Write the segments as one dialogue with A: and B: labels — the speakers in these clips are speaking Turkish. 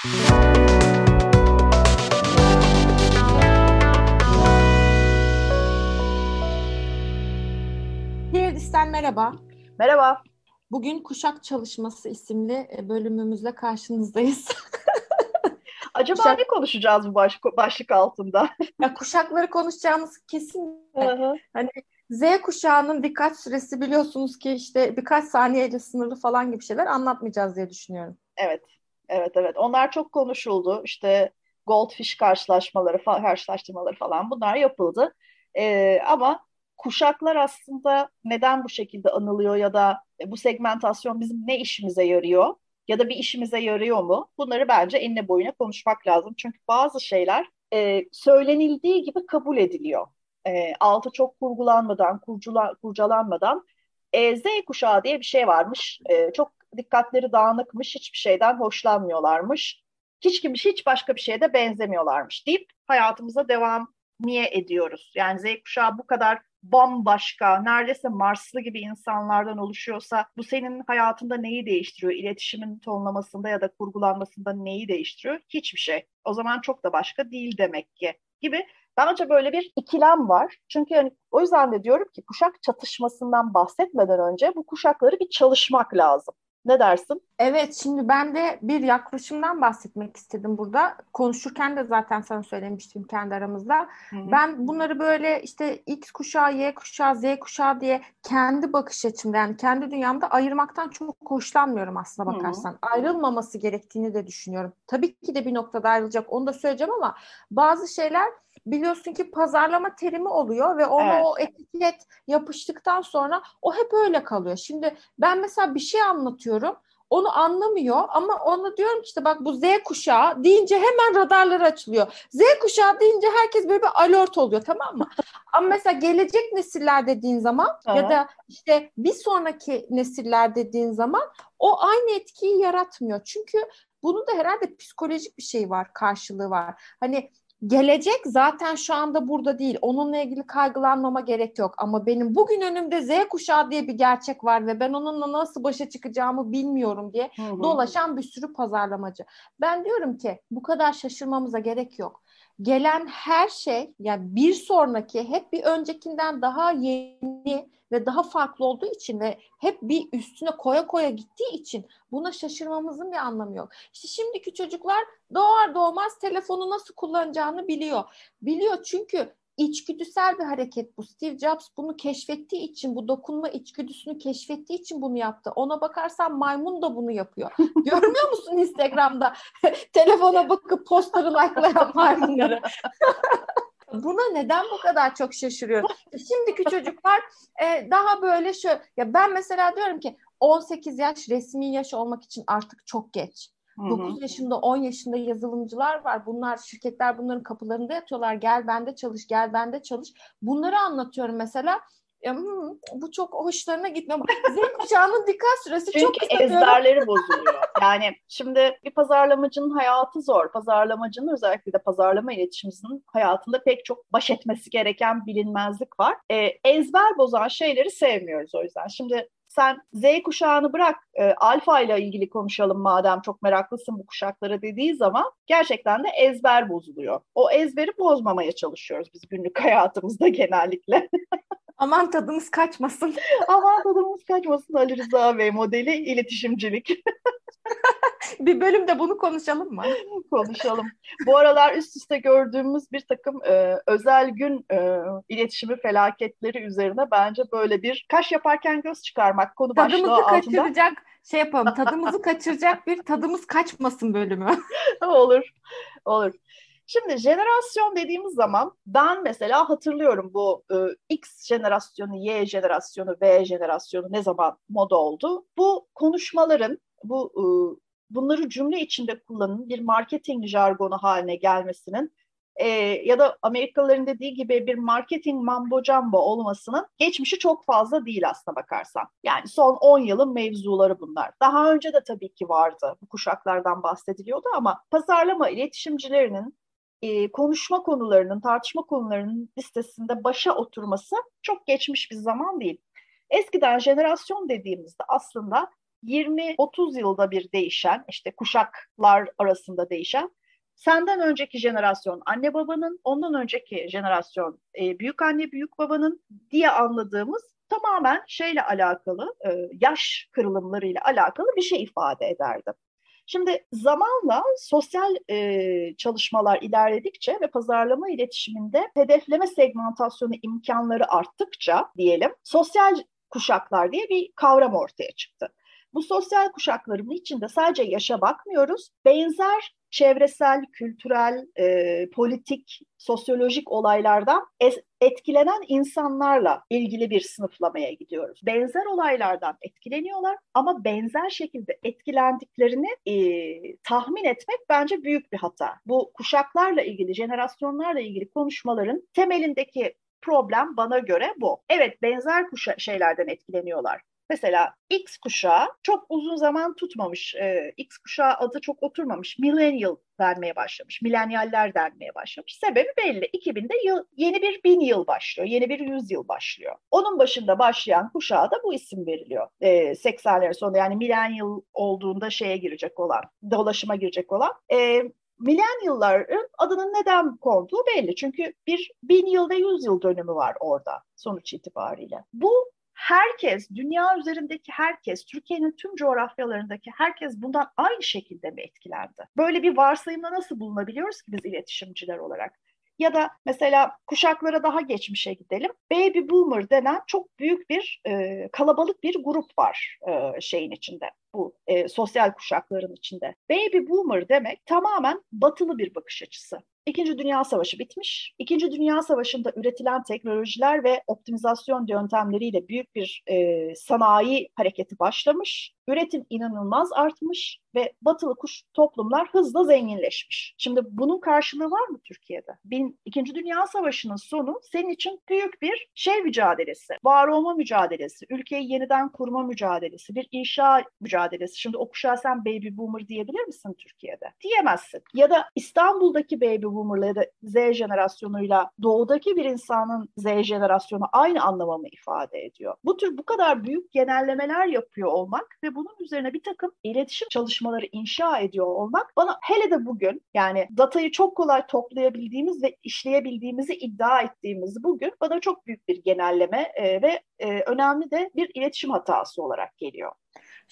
A: Hirdis'ten merhaba.
B: Merhaba.
A: Bugün Kuşak Çalışması isimli e, bölümümüzle karşınızdayız.
B: Acaba Kuşak... ne konuşacağız bu baş, başlık altında?
A: ya kuşakları konuşacağımız kesin. hani Z kuşağının dikkat süresi biliyorsunuz ki işte birkaç saniyeyle sınırlı falan gibi şeyler anlatmayacağız diye düşünüyorum.
B: Evet. Evet evet. Onlar çok konuşuldu. İşte goldfish karşılaşmaları, karşılaştırmaları falan bunlar yapıldı. Ee, ama kuşaklar aslında neden bu şekilde anılıyor ya da bu segmentasyon bizim ne işimize yarıyor ya da bir işimize yarıyor mu? Bunları bence enine boyuna konuşmak lazım. Çünkü bazı şeyler e, söylenildiği gibi kabul ediliyor. E, altı çok kurgulanmadan, kurcula, kurcalanmadan e, Z kuşağı diye bir şey varmış. E, çok dikkatleri dağınıkmış, hiçbir şeyden hoşlanmıyorlarmış. Hiç kimse hiç başka bir şeye de benzemiyorlarmış deyip hayatımıza devam niye ediyoruz? Yani Z kuşağı bu kadar bambaşka, neredeyse Marslı gibi insanlardan oluşuyorsa bu senin hayatında neyi değiştiriyor? İletişimin tonlamasında ya da kurgulanmasında neyi değiştiriyor? Hiçbir şey. O zaman çok da başka değil demek ki gibi. Bence böyle bir ikilem var. Çünkü yani o yüzden de diyorum ki kuşak çatışmasından bahsetmeden önce bu kuşakları bir çalışmak lazım. Ne dersin?
A: Evet şimdi ben de bir yaklaşımdan bahsetmek istedim burada. Konuşurken de zaten sana söylemiştim kendi aramızda. Hı-hı. Ben bunları böyle işte X kuşağı, Y kuşağı, Z kuşağı diye kendi bakış açımda yani kendi dünyamda ayırmaktan çok hoşlanmıyorum aslında bakarsan. Hı-hı. Ayrılmaması gerektiğini de düşünüyorum. Tabii ki de bir noktada ayrılacak onu da söyleyeceğim ama bazı şeyler biliyorsun ki pazarlama terimi oluyor ve ona evet. o etiket yapıştıktan sonra o hep öyle kalıyor. Şimdi ben mesela bir şey anlatıyorum onu anlamıyor ama onu diyorum ki işte bak bu Z kuşağı deyince hemen radarları açılıyor. Z kuşağı deyince herkes böyle bir alert oluyor tamam mı? ama mesela gelecek nesiller dediğin zaman evet. ya da işte bir sonraki nesiller dediğin zaman o aynı etkiyi yaratmıyor. Çünkü bunun da herhalde psikolojik bir şey var, karşılığı var. Hani gelecek zaten şu anda burada değil. Onunla ilgili kaygılanmama gerek yok. Ama benim bugün önümde Z kuşağı diye bir gerçek var ve ben onunla nasıl başa çıkacağımı bilmiyorum diye hı hı. dolaşan bir sürü pazarlamacı. Ben diyorum ki bu kadar şaşırmamıza gerek yok gelen her şey yani bir sonraki hep bir öncekinden daha yeni ve daha farklı olduğu için ve hep bir üstüne koya koya gittiği için buna şaşırmamızın bir anlamı yok. İşte şimdiki çocuklar doğar doğmaz telefonu nasıl kullanacağını biliyor. Biliyor çünkü içgüdüsel bir hareket bu. Steve Jobs bunu keşfettiği için, bu dokunma içgüdüsünü keşfettiği için bunu yaptı. Ona bakarsan maymun da bunu yapıyor. Görmüyor musun Instagram'da telefona bakıp posteri likelayan maymunları? Buna neden bu kadar çok şaşırıyorum? Şimdiki çocuklar e, daha böyle şu ya ben mesela diyorum ki 18 yaş resmi yaş olmak için artık çok geç. 9 yaşında 10 yaşında yazılımcılar var. Bunlar şirketler bunların kapılarında yatıyorlar. Gel bende çalış, gel bende çalış. Bunları anlatıyorum mesela. Ya, bu çok hoşlarına gitmiyor. Z kuşağının dikkat süresi
B: Çünkü
A: çok kısa.
B: Çünkü ezberleri bozuluyor. Yani şimdi bir pazarlamacının hayatı zor. Pazarlamacının özellikle de pazarlama iletişimcinin hayatında pek çok baş etmesi gereken bilinmezlik var. Ee, ezber bozan şeyleri sevmiyoruz o yüzden. Şimdi sen Z kuşağını bırak e, alfa ile ilgili konuşalım madem çok meraklısın bu kuşaklara dediği zaman gerçekten de ezber bozuluyor. O ezberi bozmamaya çalışıyoruz biz günlük hayatımızda genellikle.
A: Aman tadımız kaçmasın.
B: Aman tadımız kaçmasın Ali Rıza Bey modeli iletişimcilik.
A: bir bölümde bunu konuşalım mı?
B: konuşalım. Bu aralar üst üste gördüğümüz bir takım e, özel gün e, iletişimi felaketleri üzerine bence böyle bir kaş yaparken göz çıkarmak konu
A: tadımızı
B: başlığı altında.
A: Tadımızı kaçıracak şey yapalım. Tadımızı kaçıracak bir tadımız kaçmasın bölümü.
B: olur. Olur. Şimdi jenerasyon dediğimiz zaman ben mesela hatırlıyorum bu e, X jenerasyonu, Y jenerasyonu, V jenerasyonu ne zaman moda oldu. Bu konuşmaların, bu e, bunları cümle içinde kullanın bir marketing jargonu haline gelmesinin e, ya da Amerikalıların dediği gibi bir marketing mambo jumbo olmasının geçmişi çok fazla değil aslına bakarsan. Yani son 10 yılın mevzuları bunlar. Daha önce de tabii ki vardı. Bu kuşaklardan bahsediliyordu ama pazarlama iletişimcilerinin e, konuşma konularının, tartışma konularının listesinde başa oturması çok geçmiş bir zaman değil. Eskiden jenerasyon dediğimizde aslında 20-30 yılda bir değişen, işte kuşaklar arasında değişen senden önceki jenerasyon anne babanın, ondan önceki jenerasyon e, büyük anne büyük babanın diye anladığımız tamamen şeyle alakalı, e, yaş kırılımlarıyla alakalı bir şey ifade ederdi. Şimdi zamanla sosyal e, çalışmalar ilerledikçe ve pazarlama iletişiminde hedefleme segmentasyonu imkanları arttıkça diyelim sosyal kuşaklar diye bir kavram ortaya çıktı. Bu sosyal kuşakların içinde sadece yaşa bakmıyoruz, benzer çevresel, kültürel, e, politik, sosyolojik olaylardan etkilenen insanlarla ilgili bir sınıflamaya gidiyoruz. Benzer olaylardan etkileniyorlar ama benzer şekilde etkilendiklerini e, tahmin etmek bence büyük bir hata. Bu kuşaklarla ilgili, jenerasyonlarla ilgili konuşmaların temelindeki problem bana göre bu. Evet benzer kuşa şeylerden etkileniyorlar. Mesela X kuşağı çok uzun zaman tutmamış. Ee, X kuşağı adı çok oturmamış. Millennial denmeye başlamış. Millennialler denmeye başlamış. Sebebi belli. 2000'de yıl, yeni bir bin yıl başlıyor. Yeni bir yüzyıl başlıyor. Onun başında başlayan kuşağa da bu isim veriliyor. Ee, 80'lerin sonunda yani millennial olduğunda şeye girecek olan, dolaşıma girecek olan. Ee, Millennial'ların adının neden konduğu belli. Çünkü bir bin yıl ve yüz yıl dönümü var orada sonuç itibariyle. Bu herkes, dünya üzerindeki herkes, Türkiye'nin tüm coğrafyalarındaki herkes bundan aynı şekilde mi etkilendi? Böyle bir varsayımda nasıl bulunabiliyoruz ki biz iletişimciler olarak? Ya da mesela kuşaklara daha geçmişe gidelim. Baby Boomer denen çok büyük bir e, kalabalık bir grup var e, şeyin içinde bu e, sosyal kuşakların içinde. Baby Boomer demek tamamen batılı bir bakış açısı. İkinci Dünya Savaşı bitmiş. İkinci Dünya Savaşı'nda üretilen teknolojiler ve optimizasyon yöntemleriyle büyük bir e, sanayi hareketi başlamış. Üretim inanılmaz artmış ve batılı kuş toplumlar hızla zenginleşmiş. Şimdi bunun karşılığı var mı Türkiye'de? Bin, İkinci Dünya Savaşı'nın sonu senin için büyük bir şey mücadelesi, var olma mücadelesi, ülkeyi yeniden kurma mücadelesi, bir inşa mücadelesi. Şimdi o kuşağa sen baby boomer diyebilir misin Türkiye'de? Diyemezsin. Ya da İstanbul'daki baby boomer'la ya da Z jenerasyonuyla doğudaki bir insanın Z jenerasyonu aynı anlamamı ifade ediyor. Bu tür bu kadar büyük genellemeler yapıyor olmak ve bunun üzerine bir takım iletişim çalışmaları inşa ediyor olmak bana hele de bugün yani datayı çok kolay toplayabildiğimiz ve işleyebildiğimizi iddia ettiğimiz bugün bana çok büyük bir genelleme e, ve e, önemli de bir iletişim hatası olarak geliyor.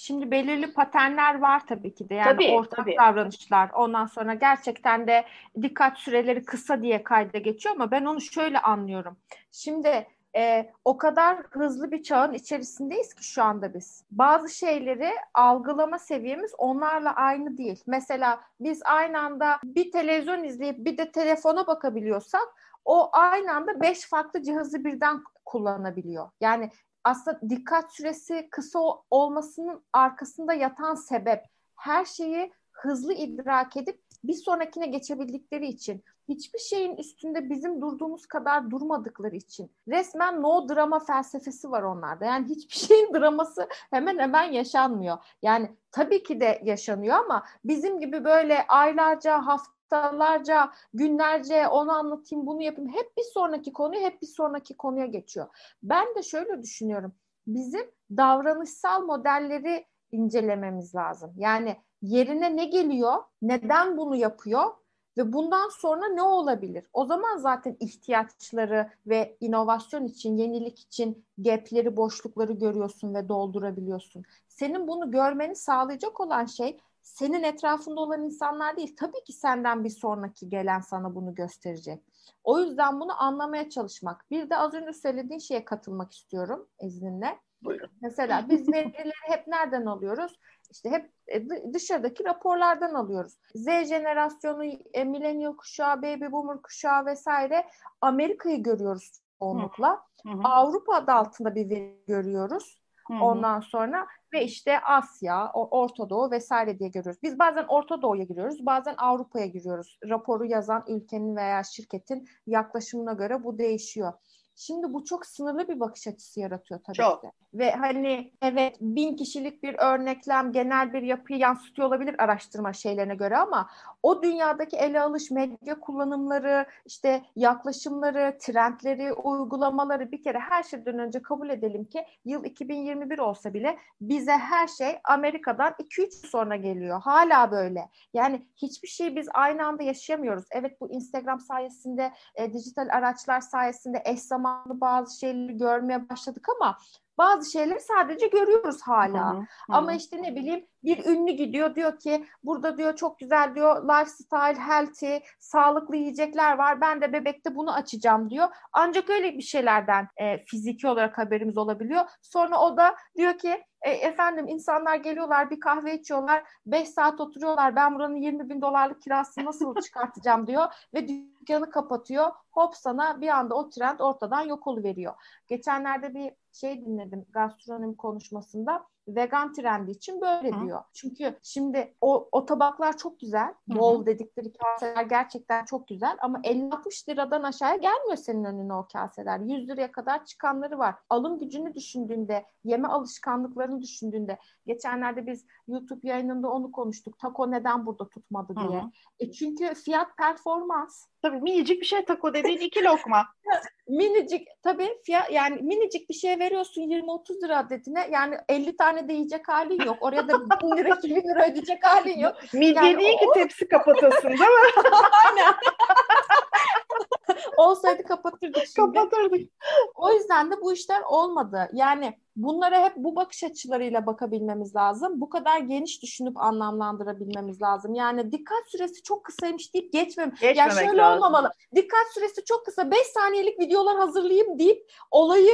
A: Şimdi belirli paternler var tabii ki de yani tabii, ortak tabii. davranışlar. Ondan sonra gerçekten de dikkat süreleri kısa diye kayda geçiyor ama ben onu şöyle anlıyorum. Şimdi e, o kadar hızlı bir çağın içerisindeyiz ki şu anda biz. Bazı şeyleri algılama seviyemiz onlarla aynı değil. Mesela biz aynı anda bir televizyon izleyip bir de telefona bakabiliyorsak o aynı anda beş farklı cihazı birden kullanabiliyor. Yani aslında dikkat süresi kısa olmasının arkasında yatan sebep her şeyi hızlı idrak edip bir sonrakine geçebildikleri için hiçbir şeyin üstünde bizim durduğumuz kadar durmadıkları için resmen no drama felsefesi var onlarda. Yani hiçbir şeyin draması hemen hemen yaşanmıyor. Yani tabii ki de yaşanıyor ama bizim gibi böyle aylarca, haftalarca, günlerce onu anlatayım, bunu yapayım. Hep bir sonraki konuyu, hep bir sonraki konuya geçiyor. Ben de şöyle düşünüyorum. Bizim davranışsal modelleri incelememiz lazım. Yani yerine ne geliyor, neden bunu yapıyor ve bundan sonra ne olabilir? O zaman zaten ihtiyaçları ve inovasyon için, yenilik için gapleri, boşlukları görüyorsun ve doldurabiliyorsun. Senin bunu görmeni sağlayacak olan şey senin etrafında olan insanlar değil. Tabii ki senden bir sonraki gelen sana bunu gösterecek. O yüzden bunu anlamaya çalışmak. Bir de az önce söylediğin şeye katılmak istiyorum izninle.
B: Buyurun.
A: Mesela biz verileri hep nereden alıyoruz? İşte hep e, dışarıdaki raporlardan alıyoruz. Z jenerasyonu, e, millennial kuşağı, baby boomer kuşağı vesaire Amerika'yı görüyoruz çoğunlukla. Hı hı. Avrupa adı altında bir veri görüyoruz. Hı hı. Ondan sonra ve işte Asya, Orta Doğu vesaire diye görüyoruz. Biz bazen Orta Doğu'ya giriyoruz, bazen Avrupa'ya giriyoruz. Raporu yazan ülkenin veya şirketin yaklaşımına göre bu değişiyor. Şimdi bu çok sınırlı bir bakış açısı yaratıyor tabii
B: çok.
A: ki. Ve hani evet bin kişilik bir örneklem, genel bir yapıyı yansıtıyor olabilir araştırma şeylerine göre ama o dünyadaki ele alış, medya kullanımları, işte yaklaşımları, trendleri, uygulamaları bir kere her şeyden önce kabul edelim ki yıl 2021 olsa bile bize her şey Amerika'dan 2-3 sonra geliyor. Hala böyle. Yani hiçbir şeyi biz aynı anda yaşayamıyoruz. Evet bu Instagram sayesinde, e, dijital araçlar sayesinde eş zamanlı bazı şeyleri görmeye başladık ama bazı şeyleri sadece görüyoruz hala. Hı hı. Ama işte ne bileyim bir ünlü gidiyor diyor ki burada diyor çok güzel diyor lifestyle, healthy, sağlıklı yiyecekler var. Ben de bebekte bunu açacağım diyor. Ancak öyle bir şeylerden e, fiziki olarak haberimiz olabiliyor. Sonra o da diyor ki e, efendim insanlar geliyorlar bir kahve içiyorlar 5 saat oturuyorlar ben buranın 20 bin dolarlık kirasını nasıl çıkartacağım diyor ve dükkanı kapatıyor hop sana bir anda o trend ortadan yok oluveriyor. Geçenlerde bir şey dinledim gastronomi konuşmasında vegan trendi için böyle Hı. diyor. Çünkü şimdi o, o tabaklar çok güzel. Bol dedikleri kaseler gerçekten çok güzel ama 50-60 liradan aşağıya gelmiyor senin önüne o kaseler. 100 liraya kadar çıkanları var. Alım gücünü düşündüğünde, yeme alışkanlıklarını düşündüğünde geçenlerde biz YouTube yayınında onu konuştuk. Taco neden burada tutmadı diye. Hı. E çünkü fiyat performans.
B: Tabii minicik bir şey taco dediğin iki lokma.
A: minicik tabii fiyat yani minicik bir şey veriyorsun 20-30 lira adetine yani 50 tane de yiyecek halin yok. Oraya da 1000 lira 2000 lira ödeyecek halin yok.
B: Midye yani değil o... ki tepsi kapatasın değil mi? Aynen.
A: Olsaydı kapatırdık
B: şimdi. Kapatırdık.
A: O yüzden de bu işler olmadı. Yani bunlara hep bu bakış açılarıyla bakabilmemiz lazım. Bu kadar geniş düşünüp anlamlandırabilmemiz lazım. Yani dikkat süresi çok kısaymış deyip geçmem.
B: Geçmemek
A: ya şöyle
B: lazım.
A: olmamalı. Dikkat süresi çok kısa. 5 saniyelik videolar hazırlayayım deyip olayı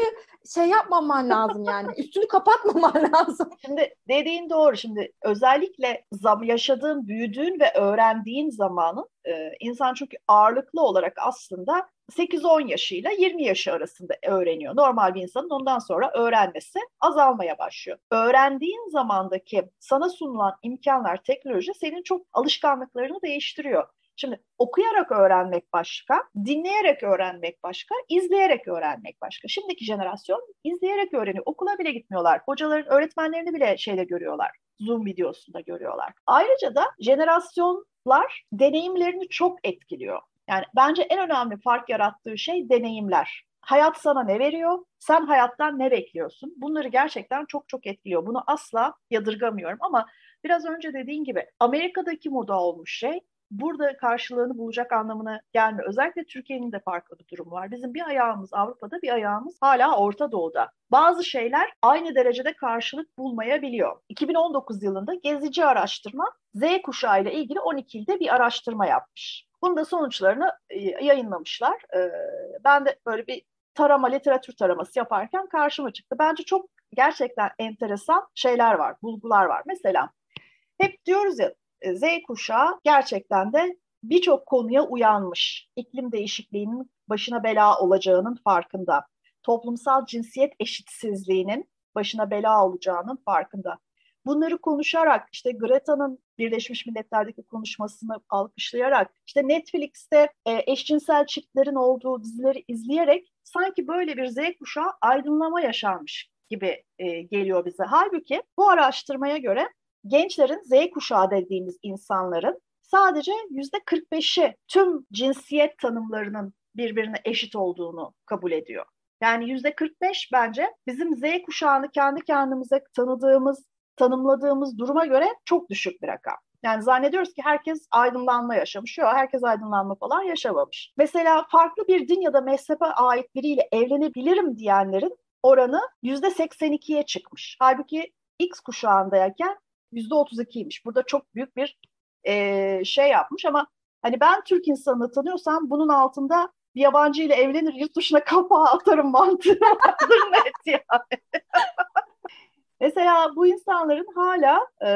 A: şey yapmaman lazım yani. Üstünü kapatmaman lazım.
B: Şimdi dediğin doğru. Şimdi özellikle zam yaşadığın, büyüdüğün ve öğrendiğin zamanın e, insan çünkü ağırlıklı olarak aslında 8-10 yaşıyla 20 yaşı arasında öğreniyor. Normal bir insanın ondan sonra öğrenmesi azalmaya başlıyor. Öğrendiğin zamandaki sana sunulan imkanlar, teknoloji senin çok alışkanlıklarını değiştiriyor. Şimdi okuyarak öğrenmek başka, dinleyerek öğrenmek başka, izleyerek öğrenmek başka. Şimdiki jenerasyon izleyerek öğreniyor. Okula bile gitmiyorlar. Hocaların, öğretmenlerini bile şeyde görüyorlar. Zoom videosunda görüyorlar. Ayrıca da jenerasyonlar deneyimlerini çok etkiliyor. Yani bence en önemli fark yarattığı şey deneyimler. Hayat sana ne veriyor? Sen hayattan ne bekliyorsun? Bunları gerçekten çok çok etkiliyor. Bunu asla yadırgamıyorum ama biraz önce dediğin gibi Amerika'daki moda olmuş şey burada karşılığını bulacak anlamına gelmiyor. Özellikle Türkiye'nin de farklı bir durumu var. Bizim bir ayağımız Avrupa'da, bir ayağımız hala Orta Doğu'da. Bazı şeyler aynı derecede karşılık bulmayabiliyor. 2019 yılında Gezici Araştırma Z kuşağı ile ilgili 12 ilde bir araştırma yapmış. Bunun da sonuçlarını e, yayınlamışlar. E, ben de böyle bir tarama, literatür taraması yaparken karşıma çıktı. Bence çok gerçekten enteresan şeyler var, bulgular var. Mesela hep diyoruz ya e, Z kuşağı gerçekten de birçok konuya uyanmış. İklim değişikliğinin başına bela olacağının farkında. Toplumsal cinsiyet eşitsizliğinin başına bela olacağının farkında. Bunları konuşarak işte Greta'nın Birleşmiş Milletler'deki konuşmasını alkışlayarak işte Netflix'te e, eşcinsel çiftlerin olduğu dizileri izleyerek sanki böyle bir Z kuşağı aydınlama yaşanmış gibi e, geliyor bize. Halbuki bu araştırmaya göre gençlerin Z kuşağı dediğimiz insanların sadece yüzde 45'i tüm cinsiyet tanımlarının birbirine eşit olduğunu kabul ediyor. Yani yüzde 45 bence bizim Z kuşağını kendi kendimize tanıdığımız, tanımladığımız duruma göre çok düşük bir rakam. Yani zannediyoruz ki herkes aydınlanma yaşamış. Yok herkes aydınlanma falan yaşamamış. Mesela farklı bir din ya da mezhebe ait biriyle evlenebilirim diyenlerin oranı %82'ye çıkmış. Halbuki X kuşağındayken %32'ymiş. Burada çok büyük bir e, şey yapmış ama hani ben Türk insanını tanıyorsam bunun altında bir yabancı ile evlenir yurt dışına kapağı atarım mantığı vardır net yani. Mesela bu insanların hala e,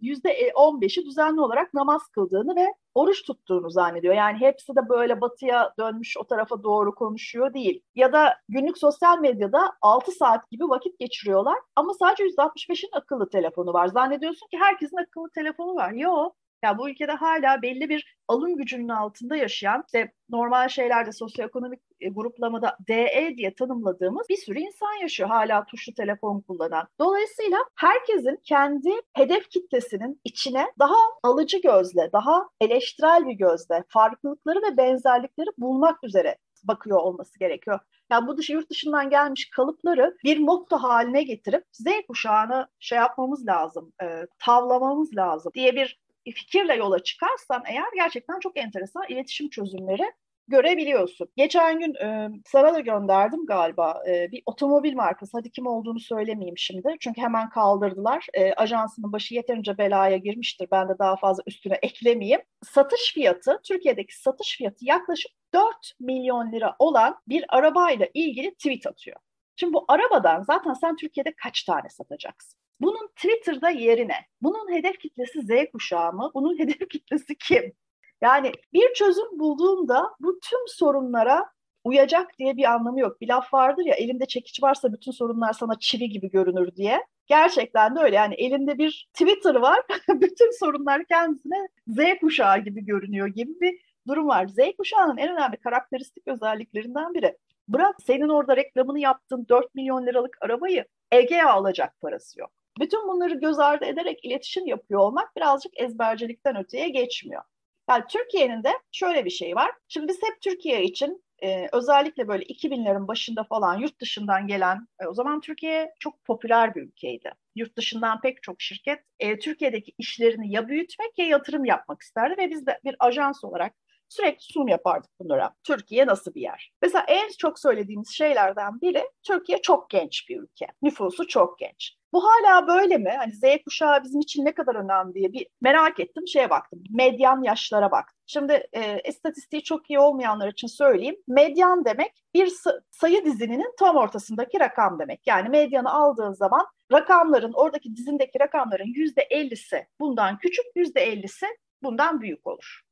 B: yüzde 15'i düzenli olarak namaz kıldığını ve oruç tuttuğunu zannediyor. Yani hepsi de böyle batıya dönmüş o tarafa doğru konuşuyor değil. Ya da günlük sosyal medyada 6 saat gibi vakit geçiriyorlar ama sadece %65'in akıllı telefonu var. Zannediyorsun ki herkesin akıllı telefonu var. Yok. Yani bu ülkede hala belli bir alım gücünün altında yaşayan, işte normal şeylerde sosyoekonomik e, gruplamada DE diye tanımladığımız bir sürü insan yaşıyor hala tuşlu telefon kullanan. Dolayısıyla herkesin kendi hedef kitlesinin içine daha alıcı gözle, daha eleştirel bir gözle farklılıkları ve benzerlikleri bulmak üzere bakıyor olması gerekiyor. Yani bu dışı yurt dışından gelmiş kalıpları bir motto haline getirip Z kuşağını şey yapmamız lazım, e, tavlamamız lazım diye bir fikirle yola çıkarsan eğer gerçekten çok enteresan iletişim çözümleri görebiliyorsun. Geçen gün e, sana da gönderdim galiba e, bir otomobil markası. Hadi kim olduğunu söylemeyeyim şimdi. Çünkü hemen kaldırdılar. E, ajansının başı yeterince belaya girmiştir. Ben de daha fazla üstüne eklemeyeyim. Satış fiyatı, Türkiye'deki satış fiyatı yaklaşık 4 milyon lira olan bir arabayla ilgili tweet atıyor. Şimdi bu arabadan zaten sen Türkiye'de kaç tane satacaksın? Bunun Twitter'da yerine, bunun hedef kitlesi Z kuşağı mı? Bunun hedef kitlesi kim? Yani bir çözüm bulduğunda bu tüm sorunlara uyacak diye bir anlamı yok. Bir laf vardır ya elinde çekiç varsa bütün sorunlar sana çivi gibi görünür diye. Gerçekten de öyle. Yani elinde bir Twitter var. bütün sorunlar kendisine Z kuşağı gibi görünüyor gibi bir durum var. Z kuşağının en önemli karakteristik özelliklerinden biri. Bırak senin orada reklamını yaptığın 4 milyon liralık arabayı Ege'ye alacak parası yok. Bütün bunları göz ardı ederek iletişim yapıyor olmak birazcık ezbercilikten öteye geçmiyor. Yani Türkiye'nin de şöyle bir şey var. Şimdi biz hep Türkiye için e, özellikle böyle 2000'lerin başında falan yurt dışından gelen, e, o zaman Türkiye çok popüler bir ülkeydi. Yurt dışından pek çok şirket e, Türkiye'deki işlerini ya büyütmek ya yatırım yapmak isterdi ve biz de bir ajans olarak sürekli sunum yapardık bunlara. Türkiye nasıl bir yer? Mesela en çok söylediğimiz şeylerden biri Türkiye çok genç bir ülke. Nüfusu çok genç. Bu hala böyle mi? Hani Z kuşağı bizim için ne kadar önemli diye bir merak ettim. Şeye baktım. Medyan yaşlara baktım. Şimdi e, istatistiği çok iyi olmayanlar için söyleyeyim. Medyan demek bir sayı dizinin tam ortasındaki rakam demek. Yani medyanı aldığın zaman rakamların, oradaki dizindeki rakamların yüzde ellisi bundan küçük, yüzde ellisi bundan büyük olur.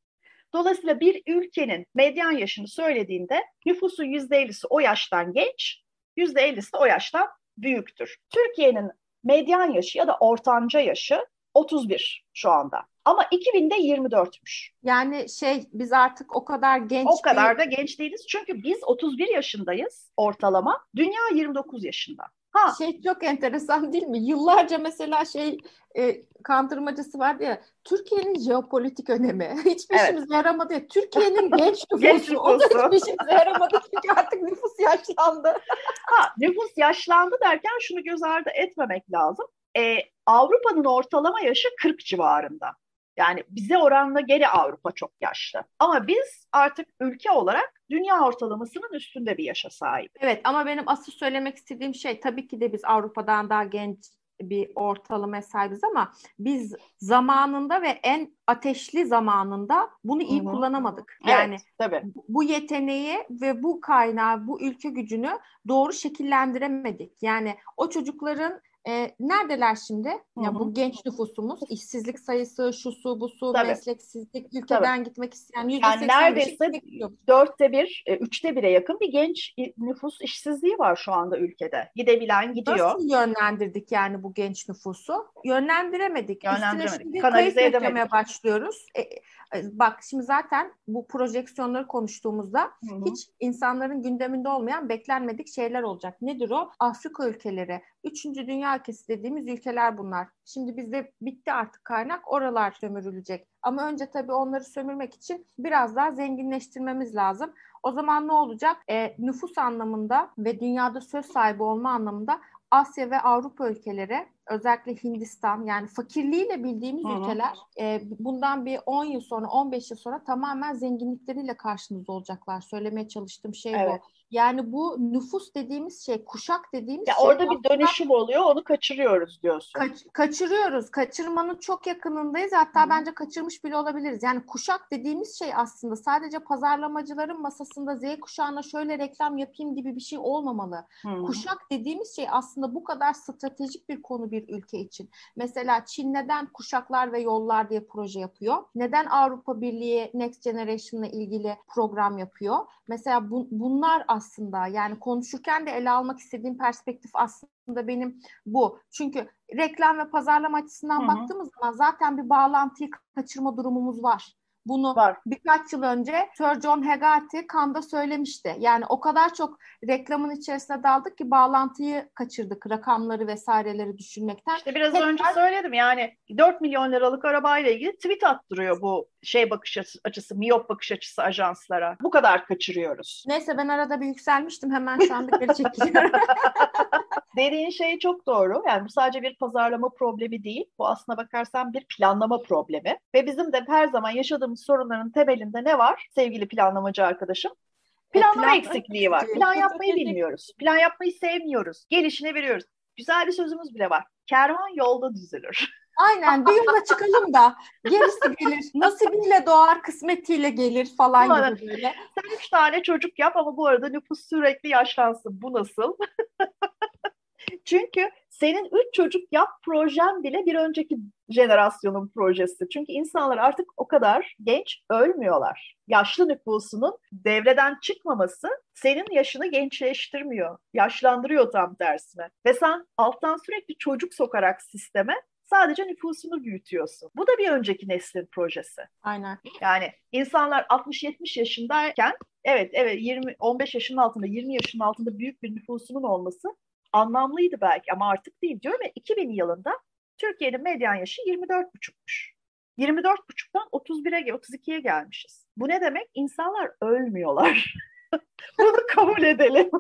B: Dolayısıyla bir ülkenin medyan yaşını söylediğinde nüfusu yüzde ellisi o yaştan genç, yüzde ellisi de o yaştan büyüktür. Türkiye'nin medyan yaşı ya da ortanca yaşı 31 şu anda. Ama 2000'de 24'müş.
A: Yani şey biz artık o kadar genç
B: O kadar bir... da genç değiliz. Çünkü biz 31 yaşındayız ortalama. Dünya 29 yaşında.
A: Ha. Şey çok enteresan değil mi? Yıllarca mesela şey e, kandırmacısı vardı ya Türkiye'nin jeopolitik önemi. Hiçbir evet. işimize yaramadı ya. Türkiye'nin genç nüfusu. genç nüfusu. O da hiçbir işimize yaramadı çünkü artık nüfus yaşlandı.
B: ha, nüfus yaşlandı derken şunu göz ardı etmemek lazım. Ee, Avrupa'nın ortalama yaşı 40 civarında. Yani bize oranla geri Avrupa çok yaşlı. Ama biz artık ülke olarak dünya ortalamasının üstünde bir yaşa sahip.
A: Evet ama benim asıl söylemek istediğim şey tabii ki de biz Avrupa'dan daha genç bir ortalama sahibiz ama biz zamanında ve en ateşli zamanında bunu iyi Hı-hı. kullanamadık. Yani evet, tabii. bu yeteneği ve bu kaynağı, bu ülke gücünü doğru şekillendiremedik. Yani o çocukların e, neredeler şimdi? Ya bu genç nüfusumuz, işsizlik sayısı, şusu, busu, Tabii. mesleksizlik, ülkeden Tabii. gitmek isteyen yüzde
B: yani neredeyse dörtte bir, e, üçte bire yakın bir genç nüfus işsizliği var şu anda ülkede. Gidebilen gidiyor.
A: Nasıl yönlendirdik yani bu genç nüfusu? Yönlendiremedik. Yönlendiremedik. Üstüne şimdi Kanalize kayıt başlıyoruz. E, e, bak şimdi zaten bu projeksiyonları konuştuğumuzda Hı-hı. hiç insanların gündeminde olmayan beklenmedik şeyler olacak. Nedir o? Afrika ülkeleri, üçüncü dünya ülkesi dediğimiz ülkeler bunlar. Şimdi bizde bitti artık kaynak, oralar sömürülecek. Ama önce tabii onları sömürmek için biraz daha zenginleştirmemiz lazım. O zaman ne olacak? E, nüfus anlamında ve dünyada söz sahibi olma anlamında Asya ve Avrupa ülkeleri özellikle Hindistan yani fakirliğiyle bildiğimiz Hı-hı. ülkeler e, bundan bir 10 yıl sonra 15 yıl sonra tamamen zenginlikleriyle karşınızda olacaklar. Söylemeye çalıştığım şey evet. bu. Yani bu nüfus dediğimiz şey, kuşak dediğimiz
B: ya
A: şey.
B: Orada bir dönüşüm oluyor, onu kaçırıyoruz diyorsun.
A: Kaç, kaçırıyoruz. Kaçırmanın çok yakınındayız. Hatta Hı. bence kaçırmış bile olabiliriz. Yani kuşak dediğimiz şey aslında sadece pazarlamacıların masasında Z kuşağına şöyle reklam yapayım gibi bir şey olmamalı. Hı. Kuşak dediğimiz şey aslında bu kadar stratejik bir konu bir ülke için. Mesela Çin neden kuşaklar ve yollar diye proje yapıyor? Neden Avrupa Birliği Next Generation'la ilgili program yapıyor? Mesela bu, bunlar aslında yani konuşurken de ele almak istediğim perspektif aslında aslında benim bu. Çünkü reklam ve pazarlama açısından Hı-hı. baktığımız zaman zaten bir bağlantıyı kaçırma durumumuz var. Bunu Var. birkaç yıl önce Sir John Hegarty Kanda söylemişti. Yani o kadar çok reklamın içerisine daldık ki bağlantıyı kaçırdık. Rakamları vesaireleri düşünmekten.
B: İşte biraz Tekrar... önce söyledim yani 4 milyon liralık arabayla ilgili tweet attırıyor bu şey bakış açısı, miyop bakış açısı ajanslara. Bu kadar kaçırıyoruz.
A: Neyse ben arada bir yükselmiştim. Hemen şu anda geri çekiliyorum.
B: Dediğin şey çok doğru. Yani bu sadece bir pazarlama problemi değil. Bu aslına bakarsan bir planlama problemi. Ve bizim de her zaman yaşadığımız sorunların temelinde ne var sevgili planlamacı arkadaşım? E, Planlama plan eksikliği var. Plan yapmayı bilmiyoruz. Plan yapmayı sevmiyoruz. Gelişine veriyoruz. Güzel bir sözümüz bile var. Kervan yolda düzülür.
A: Aynen bir yola çıkalım da gerisi gelir. Nasibiyle doğar, kısmetiyle gelir falan Ulan, gibi böyle.
B: Sen üç tane çocuk yap ama bu arada nüfus sürekli yaşlansın. Bu nasıl? Çünkü senin üç çocuk yap projen bile bir önceki jenerasyonun projesi. Çünkü insanlar artık o kadar genç ölmüyorlar. Yaşlı nüfusunun devreden çıkmaması senin yaşını gençleştirmiyor. Yaşlandırıyor tam tersine. Ve sen alttan sürekli çocuk sokarak sisteme sadece nüfusunu büyütüyorsun. Bu da bir önceki neslin projesi.
A: Aynen.
B: Yani insanlar 60-70 yaşındayken evet evet 20 15 yaşının altında 20 yaşının altında büyük bir nüfusunun olması anlamlıydı belki ama artık değil diyorum ya 2000 yılında Türkiye'nin medyan yaşı 24,5'muş. 24,5'tan 31'e 32'ye gelmişiz. Bu ne demek? İnsanlar ölmüyorlar. Bunu kabul edelim.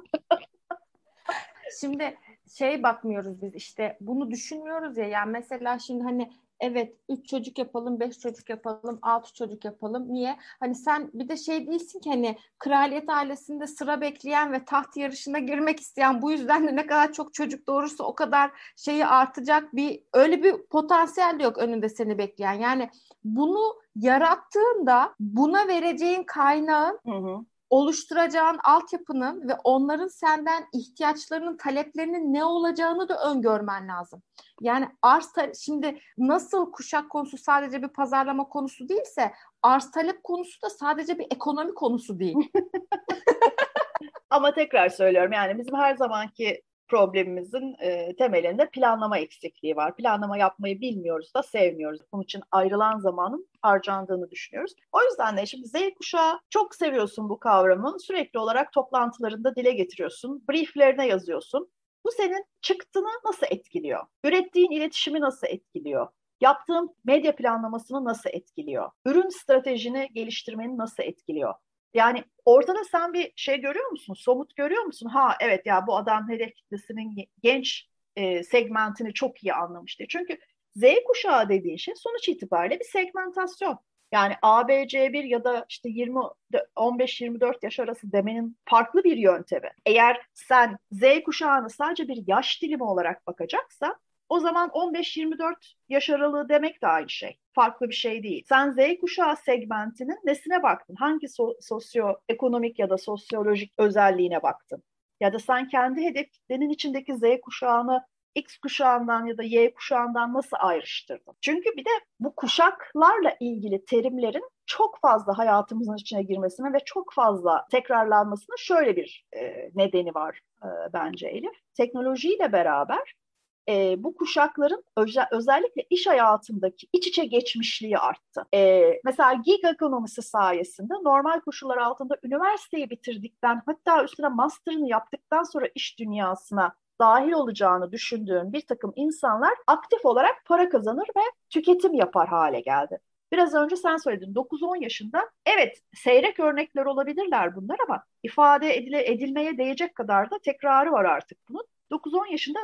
A: Şimdi şey bakmıyoruz biz işte bunu düşünmüyoruz ya yani mesela şimdi hani evet üç çocuk yapalım, beş çocuk yapalım, altı çocuk yapalım. Niye? Hani sen bir de şey değilsin ki hani kraliyet ailesinde sıra bekleyen ve taht yarışına girmek isteyen bu yüzden de ne kadar çok çocuk doğurursa o kadar şeyi artacak bir öyle bir potansiyel yok önünde seni bekleyen. Yani bunu yarattığında buna vereceğin kaynağın hı hı oluşturacağın altyapının ve onların senden ihtiyaçlarının, taleplerinin ne olacağını da öngörmen lazım. Yani arz şimdi nasıl kuşak konusu sadece bir pazarlama konusu değilse arz talep konusu da sadece bir ekonomi konusu değil.
B: Ama tekrar söylüyorum yani bizim her zamanki problemimizin e, temelinde planlama eksikliği var. Planlama yapmayı bilmiyoruz da sevmiyoruz. Bunun için ayrılan zamanın harcandığını düşünüyoruz. O yüzden de şimdi Z kuşağı çok seviyorsun bu kavramı. Sürekli olarak toplantılarında dile getiriyorsun. Brieflerine yazıyorsun. Bu senin çıktını nasıl etkiliyor? Ürettiğin iletişimi nasıl etkiliyor? Yaptığın medya planlamasını nasıl etkiliyor? Ürün stratejini geliştirmeni nasıl etkiliyor? Yani ortada sen bir şey görüyor musun? Somut görüyor musun? Ha evet ya bu adam hedef kitlesinin genç e, segmentini çok iyi anlamıştı. Çünkü Z kuşağı dediğin şey sonuç itibariyle bir segmentasyon. Yani ABC1 ya da işte 20 15-24 yaş arası demenin farklı bir yöntemi. Eğer sen Z kuşağını sadece bir yaş dilimi olarak bakacaksa o zaman 15-24 yaş aralığı demek de aynı şey. Farklı bir şey değil. Sen Z kuşağı segmentinin nesine baktın? Hangi so- sosyoekonomik ya da sosyolojik özelliğine baktın? Ya da sen kendi hedef kitlenin içindeki Z kuşağını X kuşağından ya da Y kuşağından nasıl ayrıştırdın? Çünkü bir de bu kuşaklarla ilgili terimlerin çok fazla hayatımızın içine girmesine ve çok fazla tekrarlanmasına şöyle bir e, nedeni var e, bence Elif. Teknolojiyle beraber e, bu kuşakların özel, özellikle iş hayatındaki iç içe geçmişliği arttı. E, mesela gig ekonomisi sayesinde normal koşullar altında üniversiteyi bitirdikten hatta üstüne master'ını yaptıktan sonra iş dünyasına dahil olacağını düşündüğüm bir takım insanlar aktif olarak para kazanır ve tüketim yapar hale geldi. Biraz önce sen söyledin 9-10 yaşında evet seyrek örnekler olabilirler bunlar ama ifade edile, edilmeye değecek kadar da tekrarı var artık bunun. 9-10 yaşında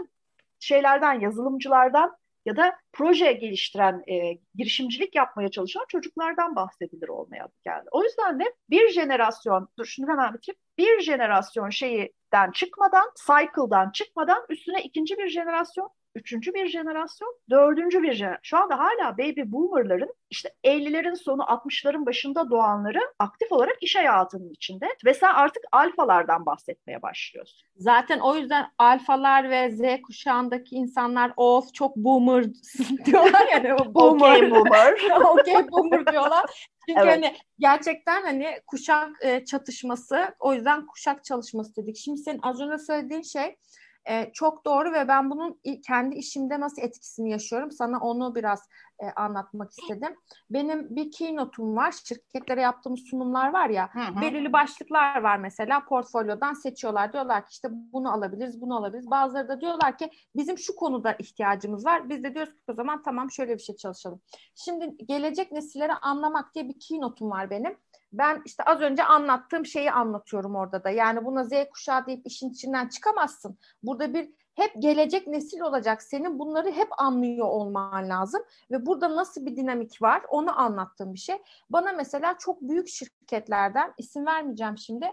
B: şeylerden, yazılımcılardan ya da proje geliştiren, e, girişimcilik yapmaya çalışan çocuklardan bahsedilir olmaya geldi. O yüzden de bir jenerasyon, dur şunu hemen bitireyim, bir jenerasyon şeyden çıkmadan, cycle'dan çıkmadan üstüne ikinci bir jenerasyon üçüncü bir jenerasyon, dördüncü bir jenerasyon. Şu anda hala baby boomerların işte 50'lerin sonu 60'ların başında doğanları aktif olarak iş hayatının içinde ve sen artık alfalardan bahsetmeye başlıyorsun.
A: Zaten o yüzden alfalar ve Z kuşağındaki insanlar of çok boomer diyorlar yani boomer. okay boomer. okay boomer diyorlar. Çünkü evet. hani gerçekten hani kuşak e, çatışması o yüzden kuşak çalışması dedik. Şimdi senin az önce söylediğin şey E, çok doğru ve ben bunun kendi işimde nasıl etkisini yaşıyorum sana onu biraz e, anlatmak istedim. Benim bir keynote'um var. Şirketlere yaptığımız sunumlar var ya. Hı hı. Belirli başlıklar var mesela portfolyodan seçiyorlar. Diyorlar ki işte bunu alabiliriz, bunu alabiliriz. Bazıları da diyorlar ki bizim şu konuda ihtiyacımız var. Biz de diyoruz ki o zaman tamam şöyle bir şey çalışalım. Şimdi gelecek nesilleri anlamak diye bir keynote'um var benim ben işte az önce anlattığım şeyi anlatıyorum orada da. Yani buna Z kuşağı deyip işin içinden çıkamazsın. Burada bir hep gelecek nesil olacak. Senin bunları hep anlıyor olman lazım ve burada nasıl bir dinamik var onu anlattığım bir şey. Bana mesela çok büyük şirketlerden isim vermeyeceğim şimdi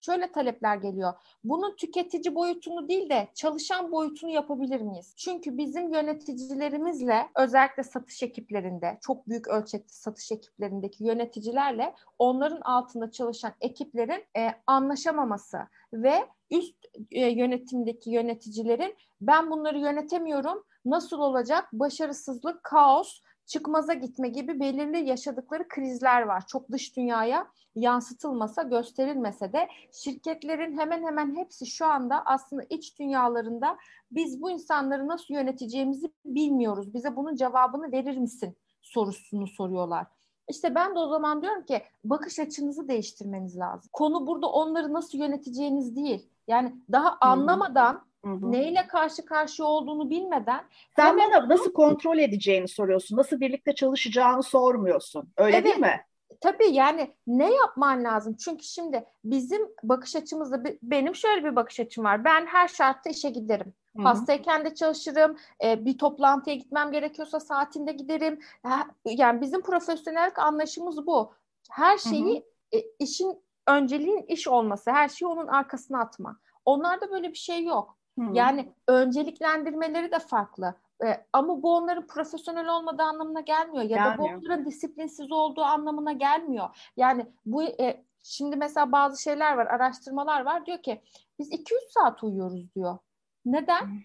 A: şöyle talepler geliyor. Bunun tüketici boyutunu değil de çalışan boyutunu yapabilir miyiz? Çünkü bizim yöneticilerimizle özellikle satış ekiplerinde, çok büyük ölçekli satış ekiplerindeki yöneticilerle onların altında çalışan ekiplerin e, anlaşamaması ve üst e, yönetimdeki yöneticilerin ben bunları yönetemiyorum, nasıl olacak? Başarısızlık, kaos, çıkmaza gitme gibi belirli yaşadıkları krizler var. Çok dış dünyaya yansıtılmasa, gösterilmese de şirketlerin hemen hemen hepsi şu anda aslında iç dünyalarında biz bu insanları nasıl yöneteceğimizi bilmiyoruz. Bize bunun cevabını verir misin sorusunu soruyorlar. İşte ben de o zaman diyorum ki bakış açınızı değiştirmeniz lazım. Konu burada onları nasıl yöneteceğiniz değil. Yani daha anlamadan Hı. Neyle karşı karşıya olduğunu bilmeden
B: sen hemen... bana nasıl kontrol edeceğini soruyorsun. Nasıl birlikte çalışacağını sormuyorsun. Öyle evet. değil mi?
A: Tabii yani ne yapman lazım? Çünkü şimdi bizim bakış açımızda benim şöyle bir bakış açım var. Ben her şartta işe giderim. Hı-hı. Hastayken de çalışırım. E, bir toplantıya gitmem gerekiyorsa saatinde giderim. Yani bizim profesyonellik anlayışımız bu. Her şeyi e, işin önceliğin iş olması, her şeyi onun arkasına atma. Onlarda böyle bir şey yok. Hı-hı. Yani önceliklendirmeleri de farklı. E, ama bu onların profesyonel olmadığı anlamına gelmiyor ya gelmiyor. da bu onların disiplinsiz olduğu anlamına gelmiyor. Yani bu e, şimdi mesela bazı şeyler var, araştırmalar var diyor ki biz 200 saat uyuyoruz diyor. Neden?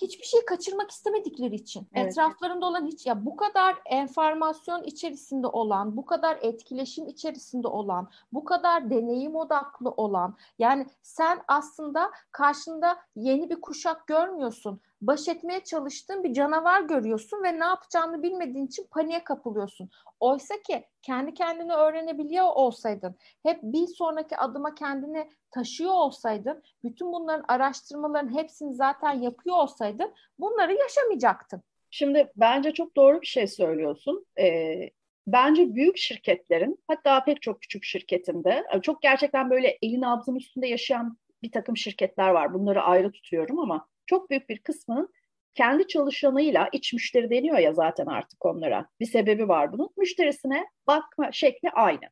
A: Hiçbir şey kaçırmak istemedikleri için. Evet. Etraflarında olan hiç ya bu kadar enformasyon içerisinde olan, bu kadar etkileşim içerisinde olan, bu kadar deneyim odaklı olan yani sen aslında karşında yeni bir kuşak görmüyorsun baş etmeye çalıştığın bir canavar görüyorsun ve ne yapacağını bilmediğin için paniğe kapılıyorsun. Oysa ki kendi kendini öğrenebiliyor olsaydın, hep bir sonraki adıma kendini taşıyor olsaydın, bütün bunların araştırmaların hepsini zaten yapıyor olsaydın bunları yaşamayacaktın.
B: Şimdi bence çok doğru bir şey söylüyorsun. Ee, bence büyük şirketlerin hatta pek çok küçük şirketinde çok gerçekten böyle elin nabzının üstünde yaşayan bir takım şirketler var. Bunları ayrı tutuyorum ama çok büyük bir kısmının kendi çalışanıyla iç müşteri deniyor ya zaten artık onlara. Bir sebebi var bunun. Müşterisine bakma şekli aynı.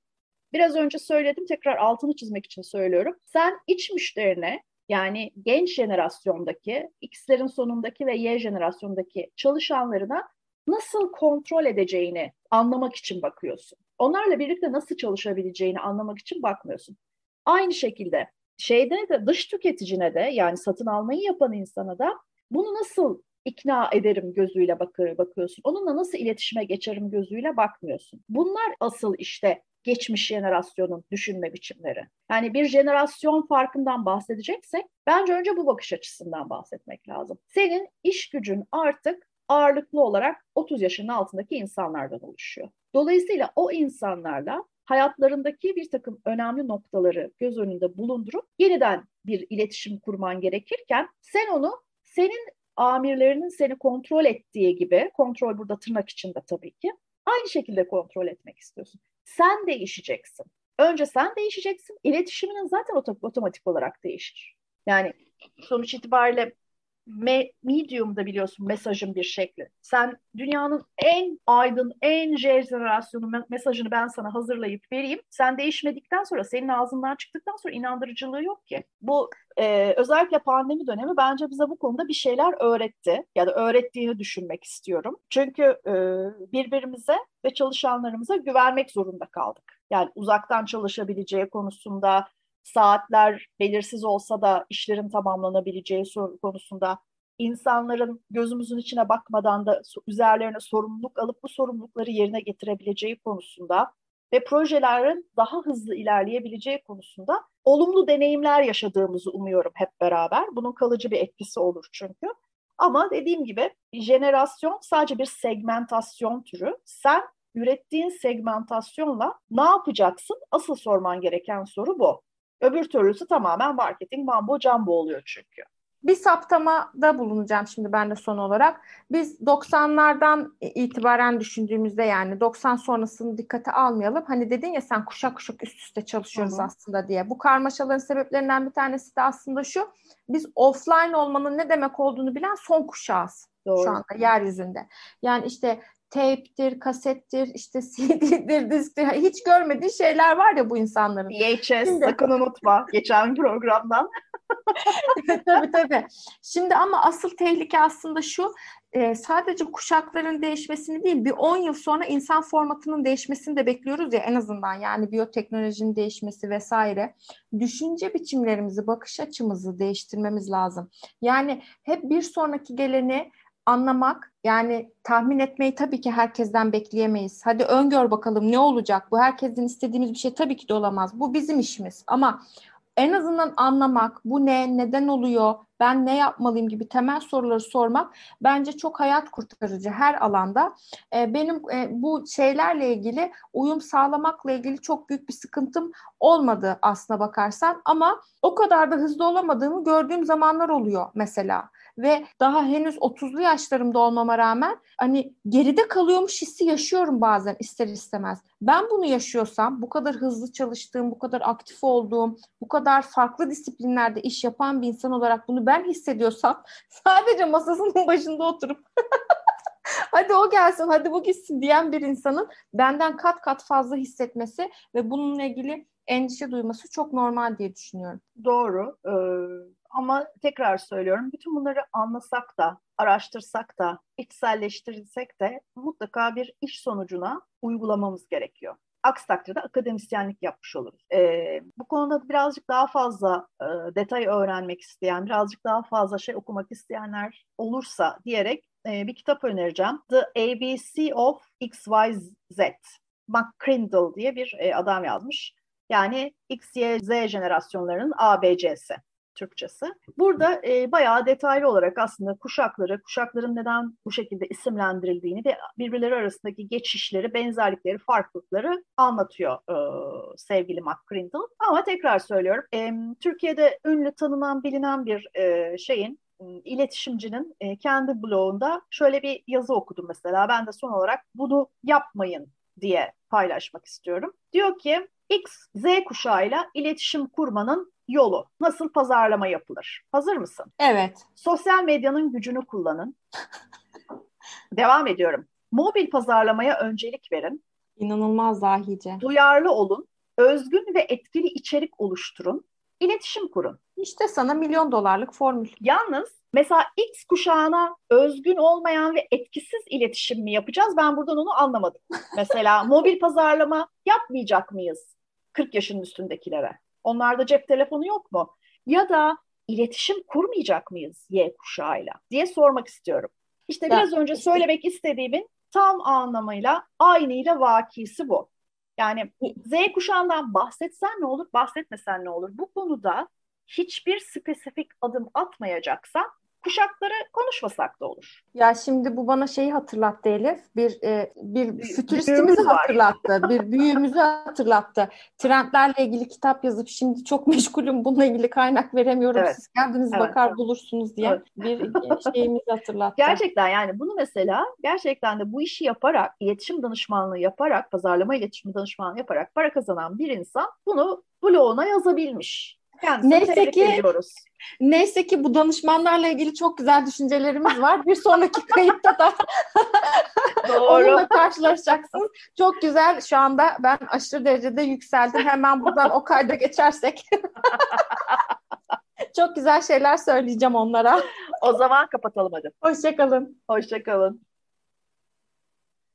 B: Biraz önce söyledim tekrar altını çizmek için söylüyorum. Sen iç müşterine yani genç jenerasyondaki, X'lerin sonundaki ve Y jenerasyondaki çalışanlarına nasıl kontrol edeceğini anlamak için bakıyorsun. Onlarla birlikte nasıl çalışabileceğini anlamak için bakmıyorsun. Aynı şekilde şeyde de dış tüketicine de yani satın almayı yapan insana da bunu nasıl ikna ederim gözüyle bakır, bakıyorsun. Onunla nasıl iletişime geçerim gözüyle bakmıyorsun. Bunlar asıl işte geçmiş jenerasyonun düşünme biçimleri. Yani bir jenerasyon farkından bahsedeceksek bence önce bu bakış açısından bahsetmek lazım. Senin iş gücün artık ağırlıklı olarak 30 yaşının altındaki insanlardan oluşuyor. Dolayısıyla o insanlarla hayatlarındaki bir takım önemli noktaları göz önünde bulundurup yeniden bir iletişim kurman gerekirken sen onu senin amirlerinin seni kontrol ettiği gibi, kontrol burada tırnak içinde tabii ki, aynı şekilde kontrol etmek istiyorsun. Sen değişeceksin. Önce sen değişeceksin, iletişiminin zaten otomatik olarak değişir. Yani sonuç itibariyle me medium'da biliyorsun mesajın bir şekli. Sen dünyanın en aydın, en jenerasyonu mesajını ben sana hazırlayıp vereyim. Sen değişmedikten sonra, senin ağzından çıktıktan sonra inandırıcılığı yok ki. Bu e, özellikle pandemi dönemi bence bize bu konuda bir şeyler öğretti. Ya da öğrettiğini düşünmek istiyorum. Çünkü e, birbirimize ve çalışanlarımıza güvenmek zorunda kaldık. Yani uzaktan çalışabileceği konusunda, saatler belirsiz olsa da işlerin tamamlanabileceği konusunda insanların gözümüzün içine bakmadan da üzerlerine sorumluluk alıp bu sorumlulukları yerine getirebileceği konusunda ve projelerin daha hızlı ilerleyebileceği konusunda olumlu deneyimler yaşadığımızı umuyorum hep beraber. Bunun kalıcı bir etkisi olur çünkü. Ama dediğim gibi jenerasyon sadece bir segmentasyon türü. Sen ürettiğin segmentasyonla ne yapacaksın? Asıl sorman gereken soru bu. Öbür türlüsü tamamen marketing mambo jumbo oluyor çünkü.
A: Bir saptamada bulunacağım şimdi ben de son olarak. Biz 90'lardan itibaren düşündüğümüzde yani 90 sonrasını dikkate almayalım. Hani dedin ya sen kuşak kuşak üst üste çalışıyoruz Hı-hı. aslında diye. Bu karmaşaların sebeplerinden bir tanesi de aslında şu. Biz offline olmanın ne demek olduğunu bilen son kuşağız. Doğru. Şu anda yeryüzünde. Yani işte tape'tir, kasettir, işte CD'dir, disktir. Hiç görmediği şeyler var ya bu insanların.
B: VHS Şimdi... sakın unutma. Geçen programdan.
A: tabii tabii. Şimdi ama asıl tehlike aslında şu. E, sadece kuşakların değişmesini değil bir 10 yıl sonra insan formatının değişmesini de bekliyoruz ya en azından yani biyoteknolojinin değişmesi vesaire. Düşünce biçimlerimizi, bakış açımızı değiştirmemiz lazım. Yani hep bir sonraki geleni anlamak yani tahmin etmeyi tabii ki herkesten bekleyemeyiz. Hadi öngör bakalım ne olacak? Bu herkesin istediğimiz bir şey tabii ki de olamaz. Bu bizim işimiz. Ama en azından anlamak, bu ne, neden oluyor, ben ne yapmalıyım gibi temel soruları sormak bence çok hayat kurtarıcı her alanda. E, benim e, bu şeylerle ilgili uyum sağlamakla ilgili çok büyük bir sıkıntım olmadı aslına bakarsan ama o kadar da hızlı olamadığımı gördüğüm zamanlar oluyor mesela ve daha henüz 30'lu yaşlarımda olmama rağmen hani geride kalıyormuş hissi yaşıyorum bazen ister istemez. Ben bunu yaşıyorsam, bu kadar hızlı çalıştığım, bu kadar aktif olduğum, bu kadar farklı disiplinlerde iş yapan bir insan olarak bunu ben hissediyorsam sadece masasının başında oturup hadi o gelsin, hadi bu gitsin diyen bir insanın benden kat kat fazla hissetmesi ve bununla ilgili endişe duyması çok normal diye düşünüyorum.
B: Doğru. Ee, ama tekrar söylüyorum, bütün bunları anlasak da, araştırsak da, içselleştirsek de mutlaka bir iş sonucuna uygulamamız gerekiyor. Aksi takdirde akademisyenlik yapmış oluruz. Ee, bu konuda birazcık daha fazla e, detay öğrenmek isteyen, birazcık daha fazla şey okumak isteyenler olursa diyerek e, bir kitap önereceğim. The ABC of XYZ. McCrindle diye bir e, adam yazmış. Yani X, Y, Z jenerasyonlarının ABC'si. Türkçesi. Burada e, bayağı detaylı olarak aslında kuşakları, kuşakların neden bu şekilde isimlendirildiğini ve birbirleri arasındaki geçişleri, benzerlikleri, farklılıkları anlatıyor e, sevgili McCrindle. Ama tekrar söylüyorum, e, Türkiye'de ünlü, tanınan, bilinen bir e, şeyin iletişimcinin e, kendi blogunda şöyle bir yazı okudum mesela. Ben de son olarak bunu yapmayın diye paylaşmak istiyorum. Diyor ki X, Z kuşağıyla iletişim kurmanın yolu. Nasıl pazarlama yapılır? Hazır mısın?
A: Evet.
B: Sosyal medyanın gücünü kullanın. Devam ediyorum. Mobil pazarlamaya öncelik verin.
A: İnanılmaz zahice.
B: Duyarlı olun. Özgün ve etkili içerik oluşturun. İletişim kurun.
A: İşte sana milyon dolarlık formül.
B: Yalnız mesela X kuşağına özgün olmayan ve etkisiz iletişim mi yapacağız? Ben buradan onu anlamadım. mesela mobil pazarlama yapmayacak mıyız 40 yaşın üstündekilere? Onlarda cep telefonu yok mu? Ya da iletişim kurmayacak mıyız Y kuşağıyla diye sormak istiyorum. İşte biraz önce söylemek istediğimin tam anlamıyla aynıyla vakisi bu. Yani Z kuşağından bahsetsen ne olur, bahsetmesen ne olur? Bu konuda hiçbir spesifik adım atmayacaksan kuşakları konuşmasak da olur.
A: Ya şimdi bu bana şeyi hatırlattı Elif. Bir e, bir fütüristimizi hatırlattı. bir büyüğümüzü hatırlattı. Trendlerle ilgili kitap yazıp şimdi çok meşgulüm bununla ilgili kaynak veremiyorum. Evet. Siz kendiniz evet. bakar bulursunuz diye evet. bir şeyimizi hatırlattı.
B: Gerçekten yani bunu mesela gerçekten de bu işi yaparak, iletişim danışmanlığı yaparak, pazarlama iletişim danışmanlığı yaparak para kazanan bir insan bunu bloguna yazabilmiş.
A: Neyse ki ediyoruz. neyse ki bu danışmanlarla ilgili çok güzel düşüncelerimiz var. Bir sonraki kayıtta da onunla karşılaşacaksınız. Çok güzel. Şu anda ben aşırı derecede yükseldim. Hemen buradan o kayda geçersek. çok güzel şeyler söyleyeceğim onlara.
B: O zaman kapatalım hadi.
A: Hoşçakalın.
B: Hoşçakalın.